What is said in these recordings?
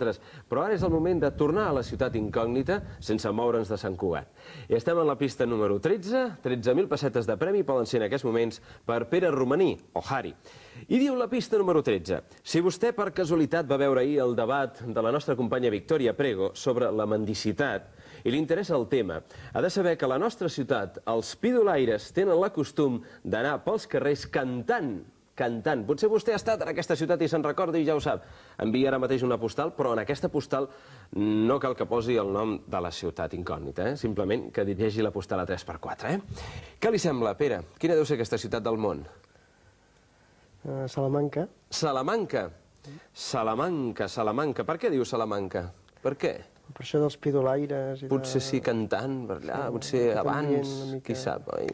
Però ara és el moment de tornar a la ciutat incògnita sense moure'ns de Sant Cugat. I estem en la pista número 13, 13.000 pessetes de premi poden ser en aquests moments per Pere Romaní, o Harry. I diu la pista número 13, si vostè per casualitat va veure ahir el debat de la nostra companya Victòria Prego sobre la mendicitat i li interessa el tema, ha de saber que a la nostra ciutat els pidolaires tenen la costum d'anar pels carrers cantant cantant. Potser vostè ha estat en aquesta ciutat i se'n recorda i ja ho sap. Envia ara mateix una postal, però en aquesta postal no cal que posi el nom de la ciutat incògnita, eh? simplement que dirigeixi la postal a 3x4. Eh? Què li sembla, Pere? Quina deu ser aquesta ciutat del món? Uh, Salamanca. Salamanca. Salamanca, Salamanca. Per què diu Salamanca? Per què? Per això dels pidolaires... I Potser de... sí cantant, per allà, Sí, potser abans, qui sap, oi?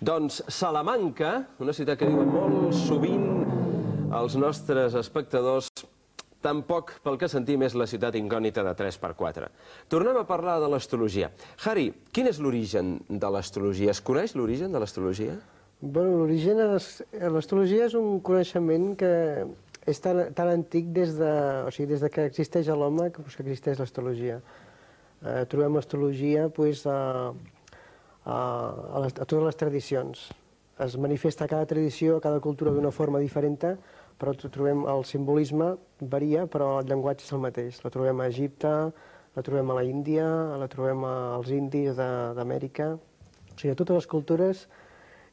Doncs Salamanca, una ciutat que diuen molt sovint els nostres espectadors, tampoc pel que sentim és la ciutat incògnita de 3x4. Tornem a parlar de l'astrologia. Harry, quin és l'origen de l'astrologia? Es coneix l'origen de l'astrologia? Bueno, l'origen de l'as- l'astrologia és un coneixement que és tan, tan antic des de, o sigui, des de que existeix l'home que, pues, que existeix l'astrologia. Eh, trobem l'astrologia pues, a, a, a, les, a totes les tradicions. Es manifesta cada tradició, cada cultura d'una forma diferent, però tro- trobem el simbolisme varia, però el llenguatge és el mateix. La trobem a Egipte, la trobem a la Índia, la trobem als indis d'Amèrica, o sigui, a totes les cultures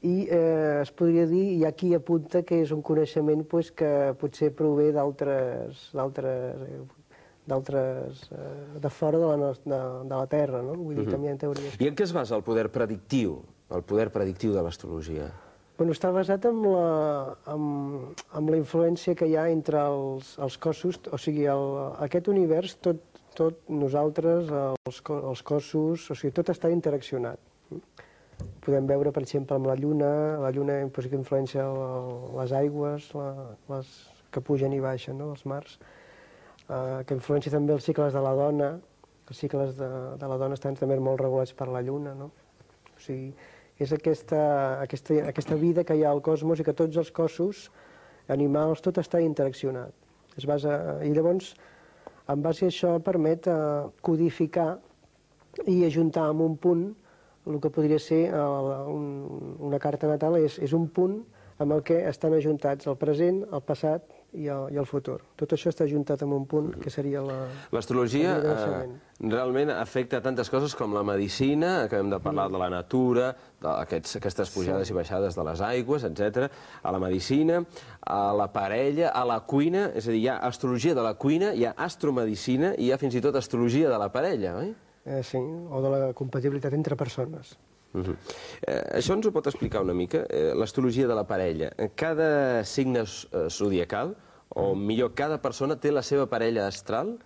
i eh, es podria dir, i aquí apunta que és un coneixement pues, que potser prové d'altres d'altres eh, d'altres eh, de fora de la, nos- de, de la Terra, no? Vull dir, també hi ha teories. I en què es basa el poder predictiu, el poder predictiu de l'astrologia? Bueno, està basat en la, en, en la influència que hi ha entre els, els cossos, o sigui, el, aquest univers, tot, tot nosaltres, els, els cossos, o sigui, tot està interaccionat. Podem veure, per exemple, amb la Lluna, la Lluna pues, que influencia les aigües, la, les que pugen i baixen, no? els mars, eh, que influencia també els cicles de la dona, els cicles de, de la dona estan també molt regulats per la Lluna, no? O sigui, és aquesta, aquesta, aquesta vida que hi ha al cosmos i que tots els cossos, animals, tot està interaccionat. Es basa, I llavors, en base a això, permet eh, codificar i ajuntar en un punt el que podria ser eh, un, una carta natal és, és un punt amb el que estan ajuntats el present, el passat i el, i el futur. Tot això està ajuntat en un punt que seria la... L'astrologia el de eh, realment afecta tantes coses com la medicina, acabem de parlar de la natura, d'aquestes aquestes pujades i baixades de les aigües, etc. a la medicina, a la parella, a la cuina, és a dir, hi ha astrologia de la cuina, hi ha astromedicina i hi ha fins i tot astrologia de la parella, oi? Eh, sí, o de la compatibilitat entre persones. Uh -huh. eh, això ens ho pot explicar una mica, eh, l'astrologia de la parella. Cada signe eh, zodiacal, o millor, cada persona té la seva parella astral?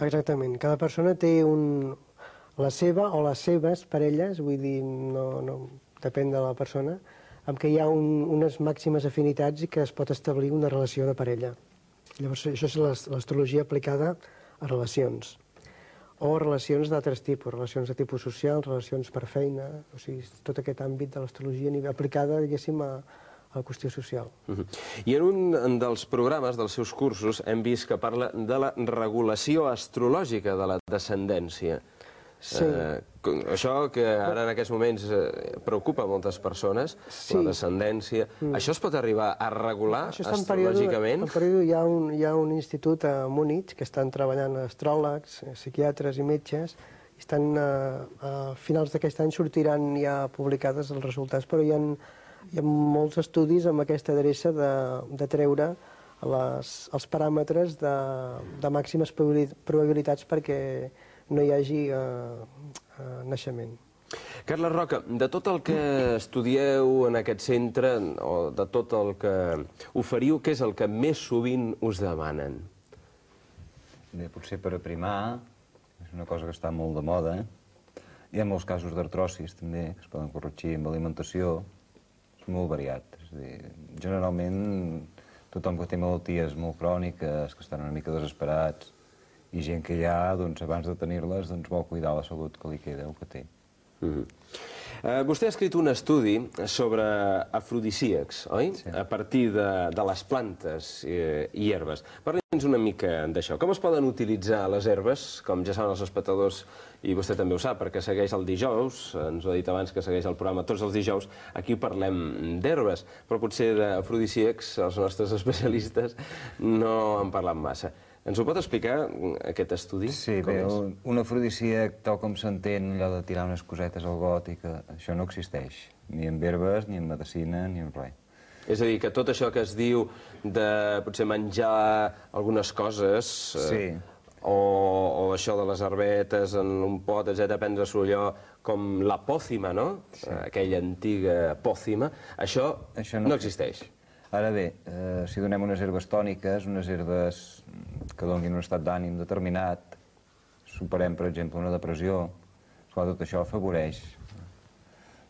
Exactament. Cada persona té un, la seva o les seves parelles, vull dir, no, no, depèn de la persona, amb què hi ha un, unes màximes afinitats i que es pot establir una relació de parella. Llavors, això és l'as- l'astrologia aplicada a relacions o relacions d'altres tipus, relacions de tipus social, relacions per feina, o sigui, tot aquest àmbit de l'astrologia aplicada, diguéssim, a, a la qüestió social. Uh -huh. I en un dels programes dels seus cursos hem vist que parla de la regulació astrològica de la descendència. Sí. Eh, això que ara en aquests moments eh, preocupa moltes persones, Sí. la descendència. Mm. Això es pot arribar a regular Això està en astrològicament? en període hi, ha un, hi ha un institut a Múnich que estan treballant astròlegs, eh, psiquiatres i metges, i estan, eh, a finals d'aquest any sortiran ja publicades els resultats, però hi ha, hi ha molts estudis amb aquesta adreça de, de treure les, els paràmetres de, de màximes probabili- probabilitats perquè no hi hagi eh, eh, naixement. Carles Roca, de tot el que estudieu en aquest centre, o de tot el que oferiu, què és el que més sovint us demanen? Bé, potser per aprimar, és una cosa que està molt de moda. Eh? Hi ha molts casos d'artrosis, també, que es poden corregir amb alimentació. És molt variat. És a dir, generalment, tothom que té malalties molt cròniques, que estan una mica desesperats, i gent que ja, doncs, abans de tenir-les, doncs, vol cuidar la salut que li queda o que té. Mm -hmm. Eh, vostè ha escrit un estudi sobre afrodisíacs, oi? Sí. A partir de, de les plantes eh, i herbes. Parli'ns una mica d'això. Com es poden utilitzar les herbes, com ja saben els espectadors, i vostè també ho sap, perquè segueix el dijous, ens ho ha dit abans que segueix el programa tots els dijous, aquí parlem d'herbes, però potser d'afrodisíacs els nostres especialistes no en parlen massa. Ens ho pot explicar, aquest estudi? Sí, bé, un, un afrodisíac, tal com s'entén, allò de tirar unes cosetes al got i que això no existeix, ni en herbes, ni en medicina, ni en res. És a dir, que tot això que es diu de potser menjar algunes coses... Eh, sí. o, o això de les herbetes en un pot, etc., prendre allò com la pòcima, no? Sí. Aquella antiga pòcima, això, això no, no existeix. Ara bé, eh, si donem unes herbes tòniques, unes herbes que donin un estat d'ànim determinat, superem, per exemple, una depressió, esclar, tot això afavoreix.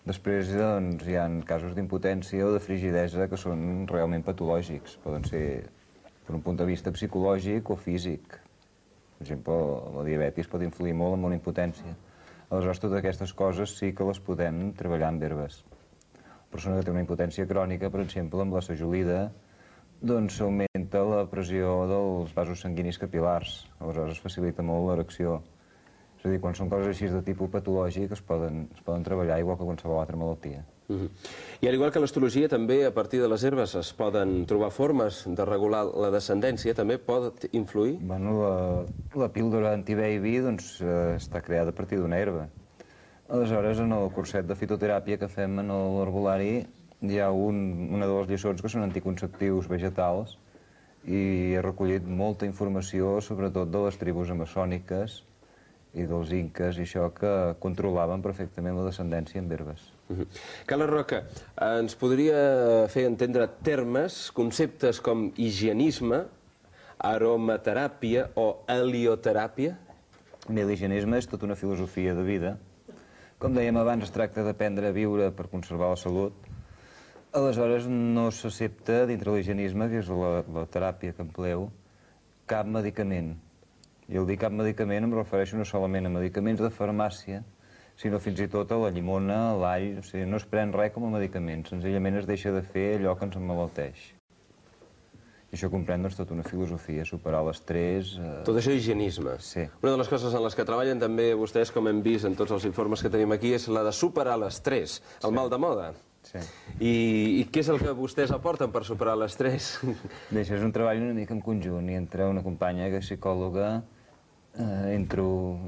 Després doncs, hi ha casos d'impotència o de frigidesa que són realment patològics. Poden ser per un punt de vista psicològic o físic. Per exemple, la diabetis pot influir molt en una impotència. Aleshores, totes aquestes coses sí que les podem treballar amb herbes persona que té una impotència crònica, per exemple, amb la sajolida, doncs s'augmenta la pressió dels vasos sanguinis capilars. Aleshores es facilita molt l'erecció. És a dir, quan són coses així de tipus patològic es poden, es poden treballar igual que qualsevol altra malaltia. Uh -huh. I al igual que l'astrologia, també a partir de les herbes es poden trobar formes de regular la descendència, també pot influir? Bueno, la, la píldora antibaby doncs, eh, està creada a partir d'una herba. Aleshores, en el curset de fitoteràpia que fem en l'herbolari hi ha un, una de les lliçons que són anticonceptius vegetals i he recollit molta informació, sobretot de les tribus amaçòniques i dels inques i això que controlaven perfectament la descendència en herbes. -huh. Carla Roca, ens podria fer entendre termes, conceptes com higienisme, aromateràpia o helioteràpia? L'higienisme és tota una filosofia de vida com dèiem abans, es tracta d'aprendre a viure per conservar la salut. Aleshores, no s'accepta dintre l'higienisme, que és la, la teràpia que empleu, cap medicament. I el dir cap medicament em refereixo no solament a medicaments de farmàcia, sinó fins i tot a la llimona, a l'all, o sigui, no es pren res com a medicament, senzillament es deixa de fer allò que ens emmalalteix. I això comprèn doncs, tota una filosofia, superar l'estrès... Eh... Tot això higienisme. Sí. Una de les coses en les que treballen també vostès, com hem vist en tots els informes que tenim aquí, és la de superar l'estrès, el sí. mal de moda. Sí. I, I què és el que vostès aporten per superar l'estrès? Bé, això és un treball una mica en conjunt, i entre una companya que és psicòloga, eh, entro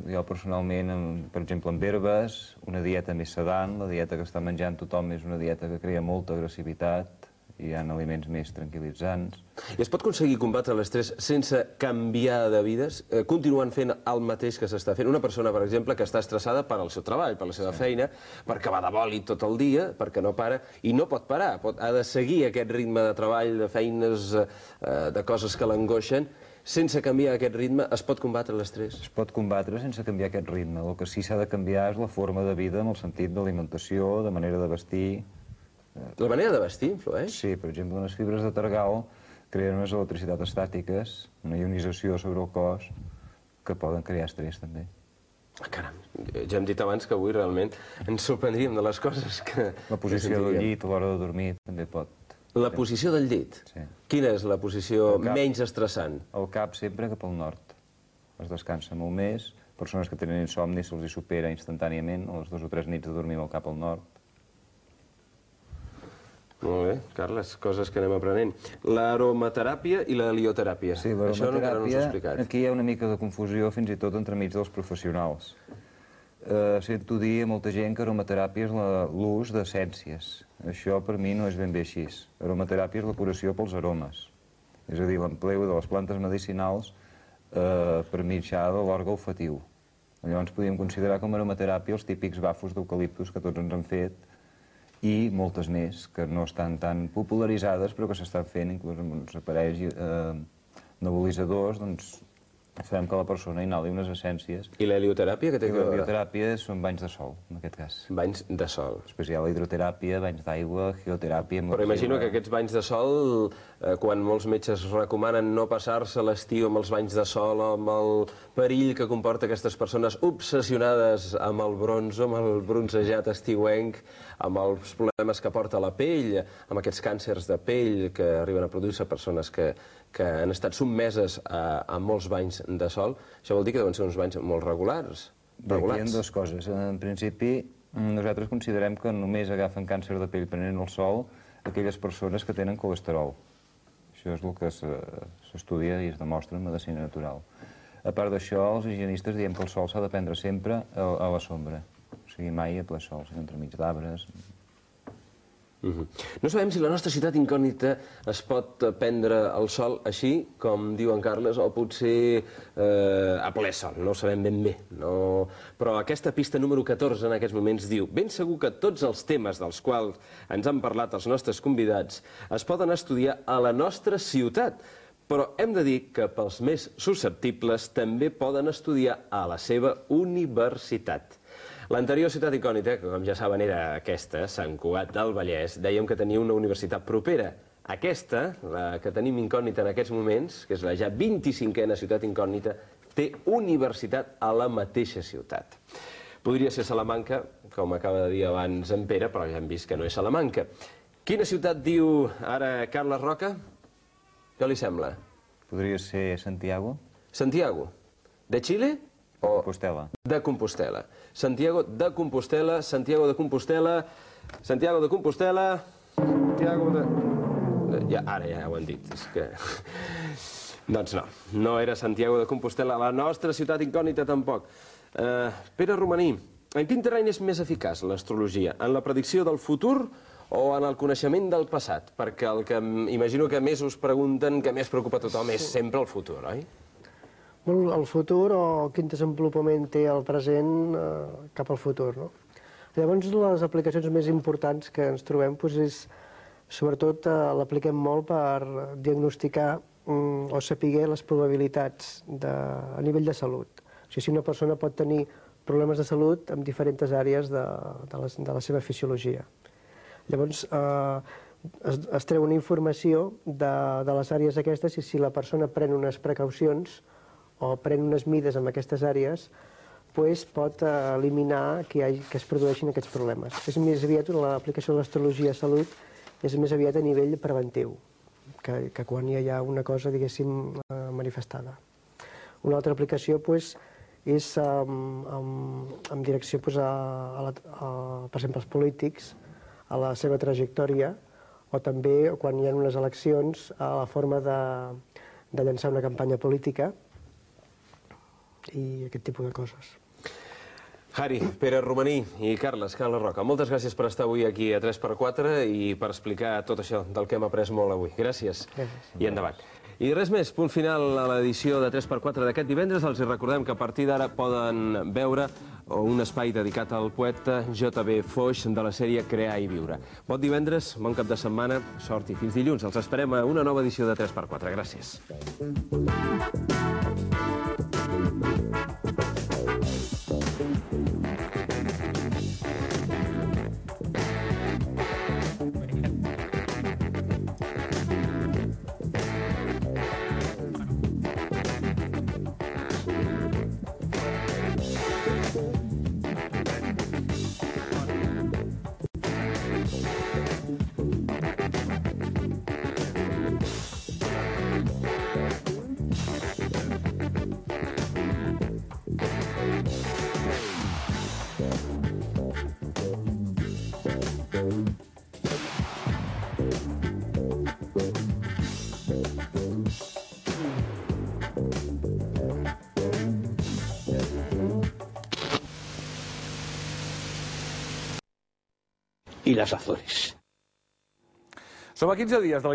jo personalment, amb, per exemple, amb herbes, una dieta més sedant, la dieta que està menjant tothom és una dieta que crea molta agressivitat, hi ha aliments més tranquil·litzants. I es pot aconseguir combatre l'estrès sense canviar de vides, eh, continuant fent el mateix que s'està fent? Una persona, per exemple, que està estressada per al seu treball, per la seva sí. feina, perquè va de boli tot el dia, perquè no para, i no pot parar, pot, ha de seguir aquest ritme de treball, de feines, eh, de coses que l'angoixen, sense canviar aquest ritme, es pot combatre l'estrès? Es pot combatre sense canviar aquest ritme. El que sí s'ha de canviar és la forma de vida en el sentit d'alimentació, de manera de vestir, la manera de vestir influeix? Sí, per exemple, les fibres de targal creen unes electricitats estàtiques, una ionització sobre el cos, que poden crear estrès també. Ah, caram, ja hem dit abans que avui realment ens sorprendríem de les coses que... La posició del llit a l'hora de dormir també pot... La posició del llit? Sí. Quina és la posició cap, menys estressant? El cap sempre cap al nord. Es descansa molt més. Persones que tenen insomni se'ls supera instantàniament, a les dues o tres nits de dormir amb el cap al nord. Molt bé, Carles, coses que anem aprenent. L'aromateràpia i la helioteràpia. Sí, l'aromateràpia, no aquí hi ha una mica de confusió fins i tot entremig dels professionals. Eh, sento dir a molta gent que aromateràpia és l'ús d'essències. Això per mi no és ben bé així. Aromateràpia és la curació pels aromes. És a dir, l'empleu de les plantes medicinals eh, per mitjà de l'òrgan olfatiu. Llavors podríem considerar com aromateràpia els típics bafos d'eucaliptus que tots ens han fet, i moltes més que no estan tan popularitzades però que s'estan fent inclús amb uns aparells eh, nebulitzadors doncs, sabem que la persona inhali unes essències I l'helioteràpia, que té i que la veure? són banys de sol, en aquest cas. Banys de sol. Després hi ha la hidroteràpia, banys d'aigua, geoteràpia... Però imagino que aquests banys de sol, eh, quan molts metges recomanen no passar-se l'estiu amb els banys de sol, amb el perill que comporta aquestes persones obsessionades amb el bronzo, amb el bronzejat estiuenc, amb els problemes que porta la pell, amb aquests càncers de pell que arriben a produir-se persones que, que han estat sotmeses a, a molts banys de sol, això vol dir que deuen ser uns banys molt regulars. Bé, aquí hi ha dues coses. En principi, nosaltres considerem que només agafen càncer de pell prenent el sol aquelles persones que tenen colesterol. Això és el que se- s'estudia i es demostra en medicina natural. A part d'això, els higienistes diem que el sol s'ha de prendre sempre a, a la sombra. O sigui, mai a ple sol, sinó entremig d'arbres. Mhm. No sabem si la nostra ciutat incògnita es pot eh, prendre el sol així, com diu en Carles, o potser eh, a ple sol, no ho sabem ben bé. No... Però aquesta pista número 14 en aquests moments diu ben segur que tots els temes dels quals ens han parlat els nostres convidats es poden estudiar a la nostra ciutat, però hem de dir que pels més susceptibles també poden estudiar a la seva universitat. L'anterior ciutat icònica, que com ja saben era aquesta, Sant Cugat del Vallès, dèiem que tenia una universitat propera. Aquesta, la que tenim incògnita en aquests moments, que és la ja 25a ciutat incògnita, té universitat a la mateixa ciutat. Podria ser Salamanca, com acaba de dir abans en Pere, però ja hem vist que no és Salamanca. Quina ciutat diu ara Carles Roca? Què li sembla? Podria ser Santiago Santiago. De Xile? O Compostela. de Compostela. Santiago de Compostela, Santiago de Compostela, Santiago de Compostela, Santiago de... Ja, ara ja ho han dit, és que... doncs no, no era Santiago de Compostela, la nostra ciutat incògnita tampoc. Uh, Pere Romaní, en quin terreny és més eficaç l'astrologia? En la predicció del futur o en el coneixement del passat? Perquè el que em- imagino que més us pregunten, que més preocupa a tothom, és sempre el futur, oi? El futur o quin desenvolupament té el present eh, cap al futur, no? Llavors, les aplicacions més importants que ens trobem doncs, és, sobretot, eh, l'apliquem molt per diagnosticar mm, o saber les probabilitats de, a nivell de salut. O sigui, si una persona pot tenir problemes de salut en diferents àrees de, de, la, de la seva fisiologia. Llavors, eh, es, es treu una informació de, de les àrees aquestes i si la persona pren unes precaucions o pren unes mides en aquestes àrees, pues, pot eh, eliminar que, hi hagi, que es produeixin aquests problemes. És més aviat l'aplicació de l'astrologia a salut és més aviat a nivell preventiu, que, que quan hi ha una cosa, diguéssim, eh, manifestada. Una altra aplicació pues, és amb, amb, amb direcció pues, a, a, la, a, per exemple, als polítics, a la seva trajectòria, o també quan hi ha unes eleccions, a la forma de, de llançar una campanya política i aquest tipus de coses. Jari, Pere Romaní i Carles, Carles Roca, moltes gràcies per estar avui aquí a 3x4 i per explicar tot això del que hem après molt avui. Gràcies. Gràcies. I endavant. I res més, punt final a l'edició de 3x4 d'aquest divendres. Els recordem que a partir d'ara poden veure un espai dedicat al poeta J.B. Foix de la sèrie Crear i Viure. Bon divendres, bon cap de setmana, sort i fins dilluns. Els esperem a una nova edició de 3x4. Gràcies. Y las Azores. A 15 dies de la